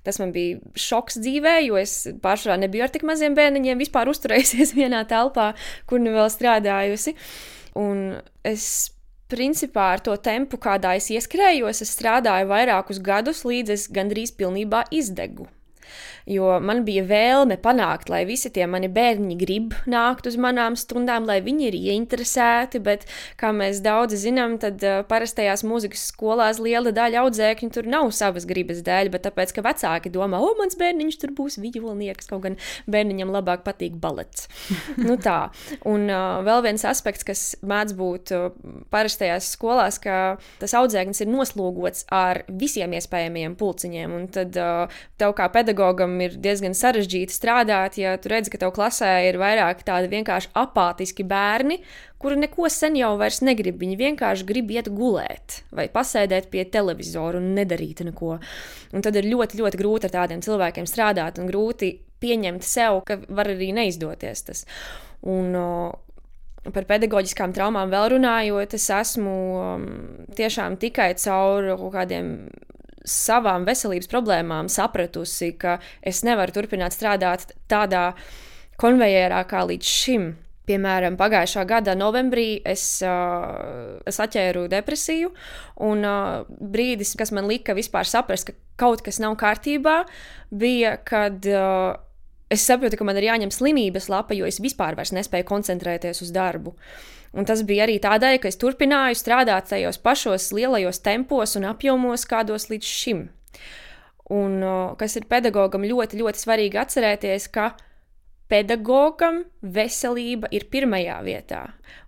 Tas man bija šoks dzīvē, jo es pārsvarā nebiju ar tik maziem bērniņiem vispār uzturējusies vienā telpā, kur nu vēl strādājusi. Un es principā ar to tempu, kādā es ieskrējos, es strādāju vairākus gadus, līdz es gandrīz pilnībā izdegu. Jo man bija vēlme panākt, lai visi tie mani bērni grib nākt uz manām stundām, lai viņi ir ieinteresēti. Bet, kā mēs daudzi zinām, tad uh, parastajās mūzikas skolās liela daļa audzēkņu tur nav savas gribas dēļ, bet tāpēc, ka vecāki domā, o, mans bērniņš tur būs violnieks, kaut gan bērniņam labāk patīk balets. nu, tā. Un uh, vēl viens aspekts, kas mēdz būt uh, parastajās skolās, ka tas audzēknis ir noslogots ar visiem iespējamiem pulciņiem. Un tad uh, tev kā pedagogam ir diezgan sarežģīti strādāt, ja tu redzi, ka tev klasē ir vairāk tādi vienkārši apātiski bērni, kuri neko sen jau vairs negrib. Viņi vienkārši grib iet gulēt vai pasēdēt pie televizora un nedarīt neko. Un tad ir ļoti, ļoti grūti ar tādiem cilvēkiem strādāt un grūti pieņemt sev, ka var arī neizdoties tas. Un, Par pedagoģiskām traumām vēl runājot, es esmu um, tiešām tikai caur kaut kādiem savām veselības problēmām sapratusi, ka es nevaru turpināt strādāt tādā konvejerā kā līdz šim. Piemēram, pagājušā gada novembrī es, uh, es atķēru depresiju, un uh, brīdis, kas man lika vispār saprast, ka kaut kas nav kārtībā, bija, kad uh, es saprotu, ka man ir jāņem slimības lapa, jo es vispār nespēju koncentrēties uz darbu. Un tas bija arī tādēļ, ka es turpināju strādāt tajos pašos lielajos tempos un apjomos, kādos līdz šim. Un kas ir pedagogam ļoti, ļoti svarīgi atcerēties, ka pedagogam veselība ir pirmajā vietā.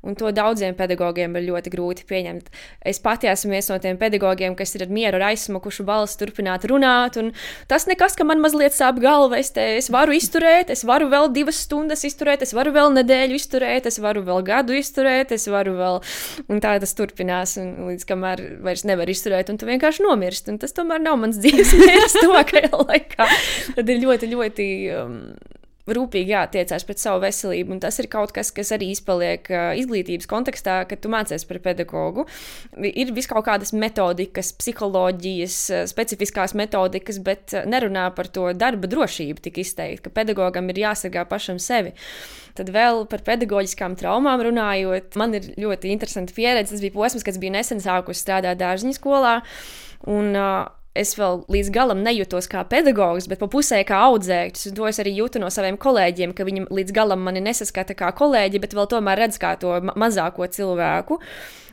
Un to daudziem pedagogiem ir ļoti grūti pieņemt. Es pati esmu viens no tiem pedagogiem, kas ir ar mieru ar aizsmakušu balsi turpināt runāt. Tas nekas, ka man mazliet sāp galva. Es, te, es varu izturēt, es varu vēl divas stundas izturēt, es varu vēl nedēļu izturēt, es varu vēl gadu izturēt, es varu vēl. Un tā tas turpinās, un līdz kamēr vairs nevar izturēt, un tu vienkārši nomirsti. Un tas tomēr nav mans dzīves mērķis tuvākajā laikā. Tad ir ļoti, ļoti. Um, rūpīgi jātiecās pret savu veselību. Un tas ir kaut kas, kas arī izpaliek izglītības kontekstā, kad tu mācies par pedagogu. Ir vis kaut kādas metodikas, psiholoģijas, specifiskās metodikas, bet nerunā par to darba drošību tik izteikti, ka pedagogam ir jāsargā pašam sevi. Tad vēl par pedagoģiskām traumām runājot, man ir ļoti interesanta pieredze. Tas bija posms, kad biju nesen sākusi strādāt dārziņu skolā. Un, uh, es vēl līdz galam nejūtos kā pedagogs, bet pa pusē kā audzēknis. To es arī jūtu no saviem kolēģiem, ka viņi līdz galam mani nesaskata kā kolēģi, bet vēl tomēr redz kā to ma mazāko cilvēku.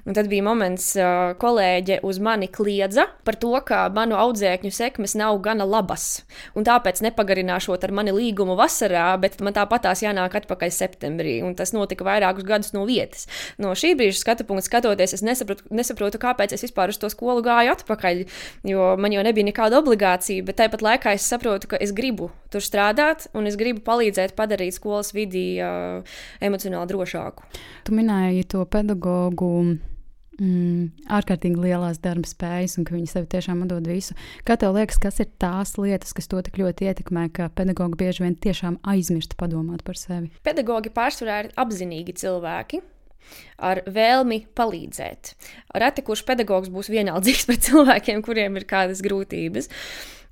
Un tad bija moments, kad kolēģe uz mani kliedza par to, ka manu audzēkņu sekmes nav gana labas. Un tāpēc nepagarināšot ar mani līgumu vasarā, bet man tāpatās jānāk atpakaļ septembrī. Un tas notika vairākus gadus no vietas. No šī brīža skatu punkta skatoties, es nesaprotu, nesaprotu, kāpēc es vispār uz to skolu gāju atpakaļ. Jo man jau nebija nekāda obligācija, bet tāpat laikā es saprotu, ka es gribu tur strādāt un es gribu palīdzēt padarīt skolas vidi uh, emocionāli drošāku. Tu minēji to pedagogu mm, ārkārtīgi lielās darba spējas un ka viņi sev tiešām dod visu. Kā tev liekas, kas ir tās lietas, kas to tik ļoti ietekmē, ka pedagogi bieži vien tiešām aizmirst padomāt par sevi? Pedagogi pārsvarā ir apzinīgi cilvēki. Ar vēlmi palīdzēt. Reti kurš pedagogs būs vienaldzīgs pret cilvēkiem, kuriem ir kādas grūtības.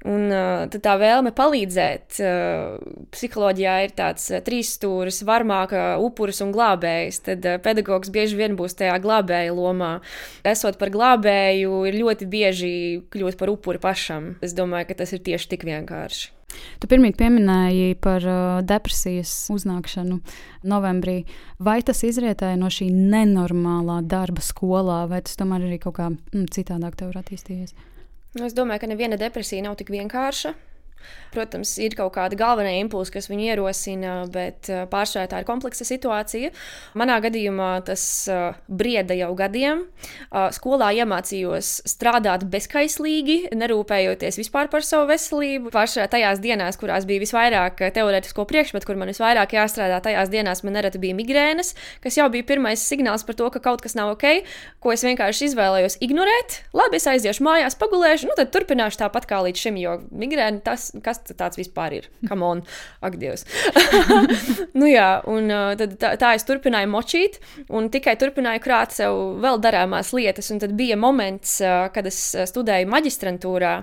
Un uh, tā vēlme palīdzēt, uh, psiholoģijā ir tāds uh, trīs stūris, varmāka, upuris un glābējs. Tad uh, pedagogs bieži vien būs tajā glābēja lomā. Esot par glābēju, ir ļoti bieži kļūt par upuri pašam. Es domāju, ka tas ir tieši tik vienkārši. Tu pirmie pieminēji par uh, depresijas uznākšanu novembrī. Vai tas izrietēja no šī nenormālā darba skolā, vai tas tomēr arī kaut kā mm, citādāk tev ir attīstījies? Nu, es domāju, ka neviena depresija nav tik vienkārša. Protams, ir kaut kāda galvenā impulsa, kas viņu ierosina, bet pārsvarā tā ir kompleksa situācija. Manā gadījumā tas brieda jau gadiem. Skolā iemācījos strādāt bezkaislīgi, nerūpējoties vispār par savu veselību. Pārsvarā tajās dienās, kurās bija visvairāk teorētisko priekšmetu, kur man visvairāk jāstrādā, tajās dienās man nereti bija migrēnas, kas jau bija pirmais signāls par to, ka kaut kas nav ok, ko es vienkārši izvēlējos ignorēt. Labi, es aiziešu mājās, pagulēšu, nu tad turpināšu tāpat kā līdz šim, jo migrēna tas, kas kas tāds vispār ir. Come on, ak, Dievs. nu, jā, un tad, tā, tā es turpināju močīt, un tikai turpināju krāt sev vēl darāmās lietas. Un tad bija moments, kad es studēju maģistrantūrā.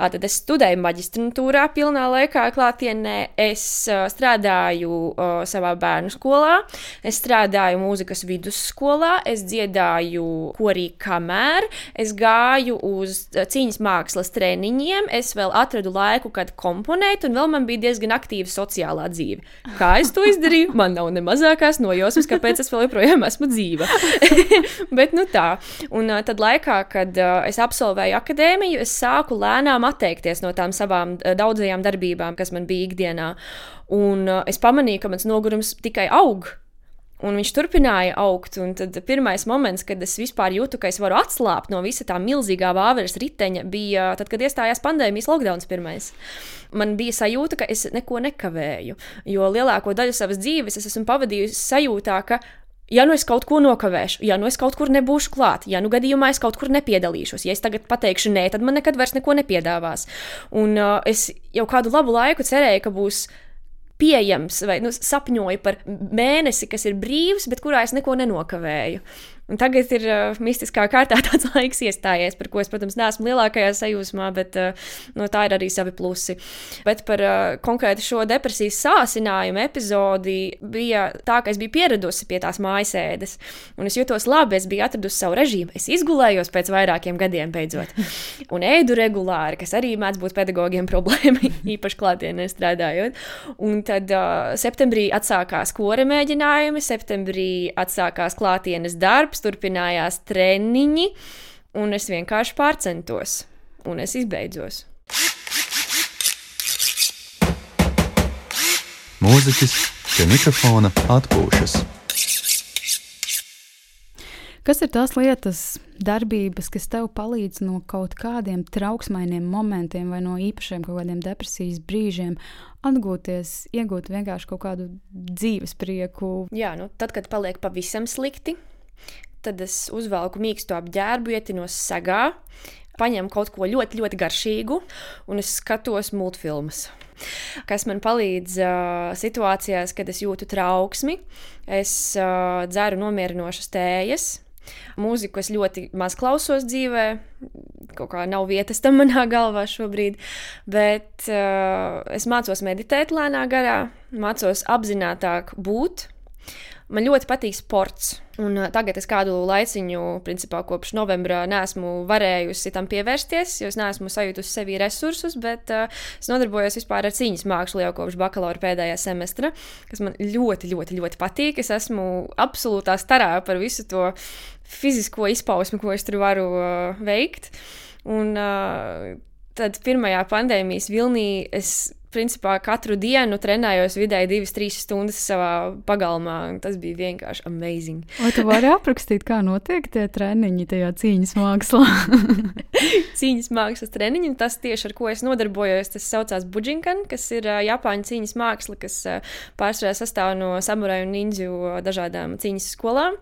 Tad es studēju maģistrantūrā pilnā laikā, klātienē. Es strādāju savā bērnu skolā, es strādāju mūzikas vidusskolā, es dziedāju korī kamēr, es gāju uz cīņas mākslas treniņiem, es vēl atradu laiku, kad komponēt, un vēl man bija diezgan aktīva sociālā dzīve. Kā es to izdarīju? Man nav ne mazākās nojausmas, kāpēc es vēl joprojām esmu dzīva. Bet nu tā. Un uh, tad laikā, kad uh, es absolvēju akadēmiju, es sāku lēnām atteikties no tām savām uh, daudzajām darbībām, kas man bija ikdienā. Un uh, es pamanīju, ka mans nogurums tikai aug. Un viņš turpināja augt. Tad pirmais moments, kad es vispār jūtu, ka es varu atslābt no visa tā milzīgā vāveres riteņa, bija tad, kad iestājās pandēmijas lockdown pirmais. Man bija sajūta, ka es neko nekavēju, jo lielāko daļu savas dzīves es esmu pavadījusi sajūtā, ka ja nu es kaut ko nokavēšu, ja nu es kaut kur nebūšu klāt, ja nu gadījumā es kaut kur nepiedalīšos, ja es tagad pateikšu nē, tad man nekad vairs neko nepiedāvās. Un uh, es jau kādu labu laiku cerēju, ka būs pieejams, vai nu, sapņoju par mēnesi, kas ir brīvs, bet kurā es neko nenokavēju. Un tagad ir uh, mistiskā kārtā tāds laiks iestājies, par ko es, protams, neesmu lielākajā sajūsmā, bet uh, no tā ir arī savi plusi. Bet par uh, konkrēti šo depresijas sāsinājumu epizodi bija tā, ka es biju pieradusi pie tās mājasēdes, un es jutos labi, es biju atradusi savu režīmu. Es izgulējos pēc vairākiem gadiem beidzot, un ēdu regulāri, kas arī mēdz būt pedagogiem problēma, īpaši klātienē strādājot. Un tad uh, septembrī atsākās kore mēģinājumi, septembrī atsākās klātienes darbs darbs, turpinājās treniņi, un es vienkārši pārcentos, un es izbeidzos. Mūziķis pie mikrofona atpūšas. Kas ir tās lietas, darbības, kas tev palīdz no kaut kādiem trauksmainiem momentiem vai no īpašiem kaut kādiem depresijas brīžiem atgūties, iegūt vienkārši kaut kādu dzīves prieku? Jā, nu, tad, kad paliek pavisam slikti, tad es uzvelku mīksto apģērbu, ietinos segā, paņemu kaut ko ļoti, ļoti garšīgu un es skatos multfilmas. Kas man palīdz uh, situācijās, kad es jūtu trauksmi, es uh, dzeru nomierinošas tējas, Mūziku es ļoti maz klausos dzīvē, kaut kā nav vietas tam manā galvā šobrīd, bet uh, es mācos meditēt lēnā garā, mācos apzinātāk būt. Man ļoti patīk sports. Un uh, tagad es kādu laiciņu, principā kopš novembra, nesmu varējusi tam pievērsties, jo es neesmu sajūtusi sevī resursus, bet uh, es nodarbojos vispār ar cīņas mākslu jau kopš bakalaura pēdējā semestra, kas man ļoti, ļoti, ļoti patīk. Es esmu absolūtā starā par visu to fizisko izpausmi, ko es tur varu uh, veikt. Un uh, tad pirmajā pandēmijas vilnī es principā katru dienu trenējos vidēji 2-3 stundas savā pagalmā. Tas bija vienkārši amazing. Vai tu vari aprakstīt, kā notiek tie treniņi tajā cīņas mākslā? cīņas mākslas treniņi, tas tieši ar ko es nodarbojos, tas saucās Bujinkan, kas ir Japāņu cīņas māksla, kas pārsvarā sastāv no samuraju un ninju dažādām cīņas skolām.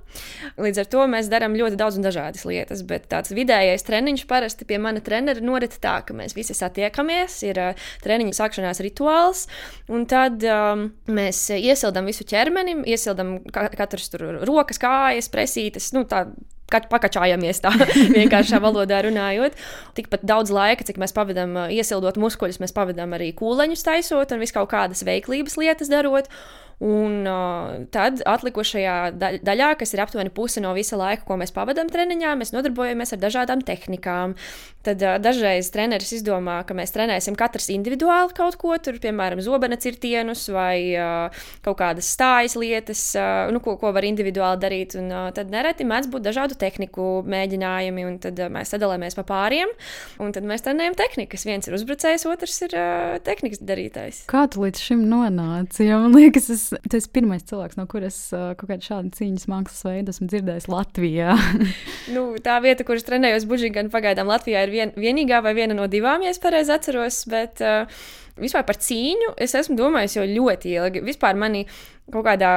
Līdz ar to mēs darām ļoti daudz un dažādas lietas, bet tāds vidējais treniņš parasti pie mana trenera norit tā, ka mēs visi satiekamies, ir treniņa sākšanās tās rituāls. Un tad um, mēs iesildām visu ķermeni, iesildām katrs tur rokas, kājas, presītes. Nu, tā, pakačājamies tā vienkāršā valodā runājot. Tikpat daudz laika, cik mēs pavadām uh, iesildot muskuļus, mēs pavadām arī kūleņus taisot un visu kaut kādas veiklības lietas darot. Un uh, tad atlikušajā daļā, kas ir aptuveni puse no visa laika, ko mēs pavadām treniņā, mēs nodarbojamies ar dažādām tehnikām. Tad uh, dažreiz treneris izdomā, ka mēs trenēsim katrs individuāli kaut ko, tur, piemēram, zobena cirtienus vai uh, kaut kādas stājas lietas, uh, nu, ko, ko var individuāli darīt. Un, uh, tad nereti mēdz būt dažādu tehniku mēģinājumi, un tad uh, mēs sadalāmies pa pāriem, un tad mēs trenējam tehnikas. Viens ir uzbrucējs, otrs ir uh, tehnikas darītājs. Kā tu līdz šim nonāci? Jo man liekas, es es, tas ir pirmais cilvēks, no kuras uh, kaut kāda šāda cīņas mākslas veidu esmu dzirdējis Latvijā. nu, tā vieta, kuras trenējos Buļbuļsaktas, pagaidām Latvijā ir vien, vienīgā vai viena no divām, ja es pareizi atceros. Bet, uh, Vispār par cīņu es esmu domājis jau ļoti ilgi. Vispār mani kaut kādā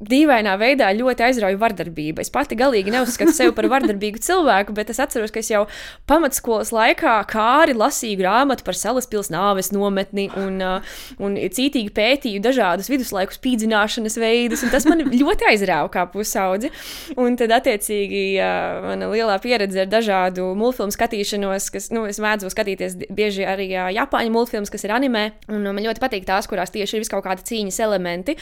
dīvainā veidā ļoti aizrauja vardarbība. Es pati galīgi neuzskatu sevi par vardarbīgu cilvēku, bet es atceros, ka es jau pamatskolas laikā kāri lasīju grāmatu par Salaspils nāves nometni un, uh, un cītīgi pētīju dažādus viduslaiku spīdzināšanas veidus, tas man ļoti aizrāva kā pusaudzi. Un tad, attiecīgi, uh, mana lielā pieredze ar dažādu multfilmu skatīšanos, kas, nu, es mēdzu skatīties bieži arī uh, Japāņu multfilmus, kas ir anime, un man ļoti patīk tās, kurās tieši ir vis kaut kādi cīņas elementi.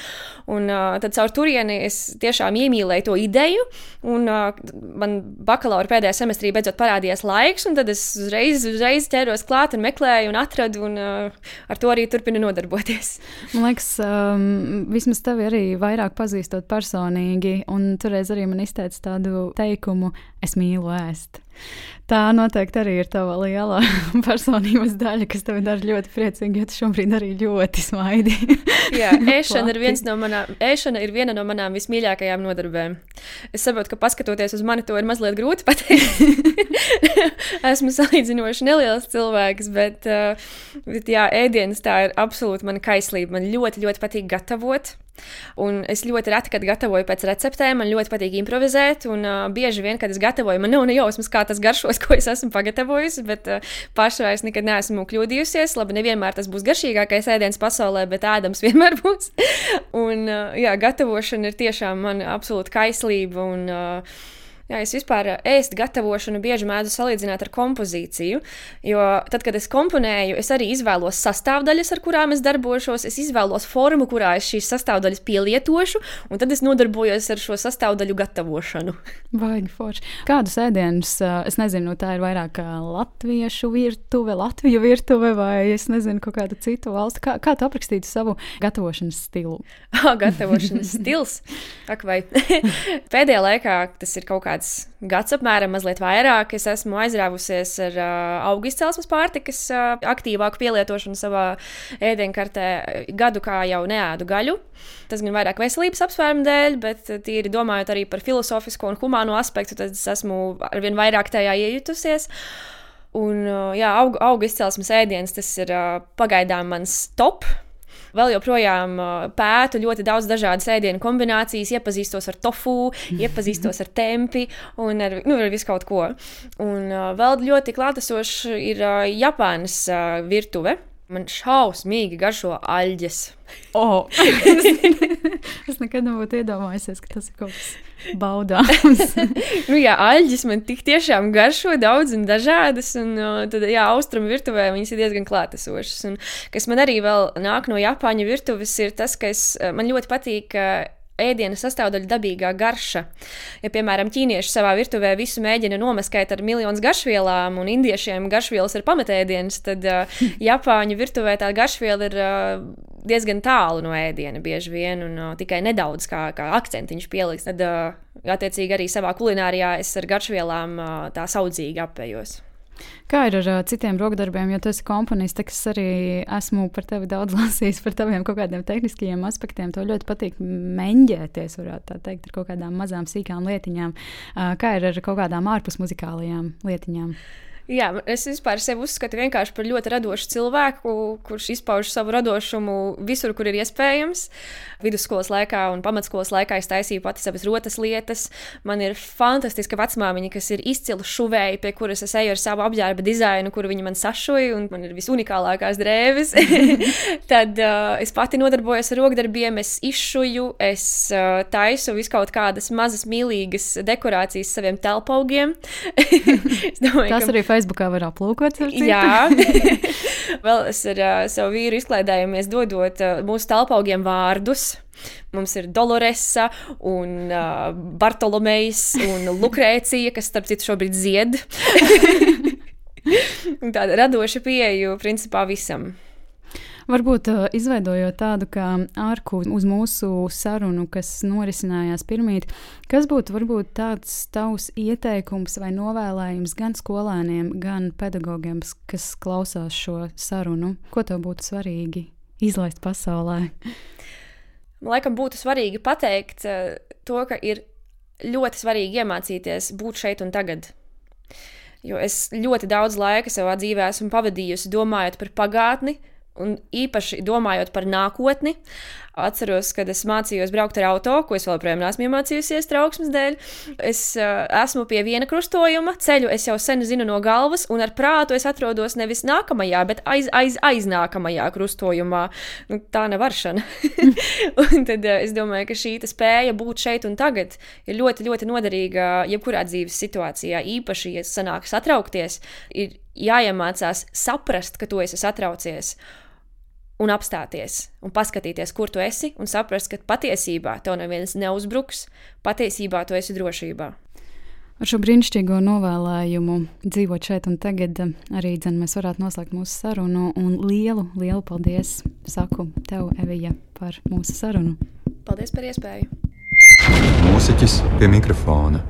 Un tad caur tur turieni es tiešām iemīlēju to ideju. Un, uh, man bakalaura pēdējā semestrī beidzot parādījās laiks, un tad es uzreiz, uzreiz ķēros klāt un meklēju un atradu, un uh, ar to arī turpinu nodarboties. Man liekas, um, vismaz tevi arī vairāk pazīstot personīgi, un toreiz arī man izteica tādu teikumu: Es mīlu ēst. Tā noteikti arī ir tava liela personības daļa, kas tev dara ļoti priecīgi, jo tu šobrīd arī ļoti smaidi. Jā, ēšana ir, no manām, ēšana ir viena no manām vismīļākajām nodarbēm. Es saprotu, ka paskatoties uz mani, to ir mazliet grūti pateikt. Esmu salīdzinoši neliels cilvēks, bet, uh, bet jā, ēdienas tā ir absolūti mana kaislība. Man ļoti, ļoti patīk gatavot. Un es ļoti reti, kad gatavoju pēc receptēm, man ļoti patīk improvizēt. Un uh, bieži vien, kad es gatavoju, man nav ne jausmas, kā tas garšos, ko es esmu pagatavojusi. Bet uh, pašā es nekad neesmu kļūdījusies. Labi, nevienmēr tas būs garšīgākais ēdiens pasaulē, bet ēdams vienmēr būs. un, uh, jā, gatavošana ir tiešām man absolūti kaislība. Un, uh, Jā, es vispār eh, ēst gatavošanu bieži mēdzu salīdzināt ar kompozīciju. Jo tad, kad es komponēju, es arī izvēlos sastāvdaļas, ar kurām es darbošos. Es izvēlos formu, kurā es šīs sastāvdaļas pielietošu, un tad es nodarbojos ar šo sastāvdaļu gatavošanu. Baigi forši. Kādus ēdienus, eh, es nezinu, tā ir vairāk latviešu virtuve, Latviju virtuve vai es nezinu, kaut kāda citu valstu. Kā, kā tu aprakstītu savu gatavošanas stilu? gatavošanas stils. Ak, vai pēdējā laikā tas ir kaut kāds kāds gads, apmēram mazliet vairāk, es esmu aizrāvusies ar uh, augu izcelsmes pārtikas uh, aktīvāku pielietošanu savā ēdienkartē. Gadu kā jau neēdu gaļu. Tas gan vairāk veselības apsvērumu dēļ, bet tīri domājot arī par filozofisko un humāno aspektu, tad es esmu arvien vairāk tajā iejutusies. Un, uh, jā, auga, auga izcelsmes ēdiens tas ir uh, pagaidām mans top vēl joprojām pētu ļoti daudz dažādas ēdienu kombinācijas, iepazīstos ar tofu, iepazīstos ar tempi un ar, nu, ar visu kaut ko. Un vēl ļoti klātesoši ir Japānas virtuve. Man šausmīgi garšo aļģes. Oh. es nekad nebūtu iedomājies, ka tas ir kaut kas baudāms. nu, jā, aļģis man tik tiešām garšo daudz un dažādas, un tad, jā, austrumu virtuvē viņas ir diezgan klātesošas. Un, kas man arī vēl nāk no Japāņu virtuves, ir tas, ka es, man ļoti patīk. Ēdiena sastāvdaļa dabīgā garša. Ja, piemēram, ķīnieši savā virtuvē visu mēģina nomaskēt ar miljonus garšvielām, un indiešiem garšvielas ir pamatēdienas, tad uh, Japāņu virtuvē tā garšviela ir uh, diezgan tālu no ēdiena bieži vien, un uh, tikai nedaudz kā, kā akcentiņš pieliks. Tad, uh, attiecīgi, arī savā kulinārijā es ar garšvielām uh, tā saudzīgi apējos. Kā ir ar uh, citiem rokdarbiem, jo tu esi komponists, es arī esmu par tevi daudz lasījis, par taviem kaut kādiem tehniskiem aspektiem. Tev ļoti patīk meņģēties, varētu tā teikt, ar kaut kādām mazām, sīkām lietiņām. Uh, kā ir ar kaut kādām ārpus muzikālajām lietiņām? Jā, es vispār sevi uzskatu vienkārši par ļoti radošu cilvēku, kurš izpauž savu radošumu visur, kur ir iespējams. Vidusskolas laikā un pamatskolas laikā es taisīju pati savas rotas lietas. Man ir fantastiska vecmāmiņa, kas ir izcila šuvēja, pie kuras es eju ar savu apģērba dizainu, kuru viņa man sašoja, un man ir visunikālākās drēbes. Tad uh, es pati nodarbojos ar rokdarbiem, es izšuju, es uh, taisu visu kaut kādas mazas mīlīgas dekorācijas saviem telpaugiem. domāju, Tas ka... arī Facebookā var aplūkot. Jā, vēl es ar uh, savu vīru izklaidējamies dodot uh, mūsu talpaugiem vārdus. Mums ir Doloresa, un uh, Bartolomejs un Lukrēcija, kas, starp citu, šobrīd zied. Tāda radoša pieeja principā visam. Varbūt uh, izveidojot tādu kā ārku uz mūsu sarunu, kas norisinājās pirmīt, kas būtu varbūt tāds tavs ieteikums vai novēlējums gan skolēniem, gan pedagogiem, kas klausās šo sarunu? Ko tev būtu svarīgi izlaist pasaulē? Man laikam būtu svarīgi pateikt uh, to, ka ir ļoti svarīgi iemācīties būt šeit un tagad. Jo es ļoti daudz laika savā dzīvē esmu pavadījusi domājot par pagātni, Un īpaši domājot par nākotni, atceros, kad es mācījos braukt ar auto, ko es vēl joprojām neesmu iemācījusies trauksmes dēļ. Es uh, esmu pie viena krustojuma, ceļu es jau sen zinu no galvas, un ar prātu es atrodos nevis nākamajā, bet aiz, aiz, aiz nākamajā krustojumā. Nu, tā nav varšana. un tad uh, es domāju, ka šī spēja būt šeit un tagad ir ļoti, ļoti noderīga jebkurā dzīves situācijā. Īpaši, ja sanāks atraukties, ir jāiemācās saprast, ka tu esi satraucies un apstāties un paskatīties, kur tu esi, un saprast, ka patiesībā tev neviens neuzbruks, patiesībā tu esi drošībā. Ar šo brīnišķīgo novēlējumu dzīvot šeit un tagad arī dzen, mēs varētu noslēgt mūsu sarunu. Un lielu, lielu paldies saku tev, Evija, par mūsu sarunu. Paldies par iespēju! Mūziķis pie mikrofona.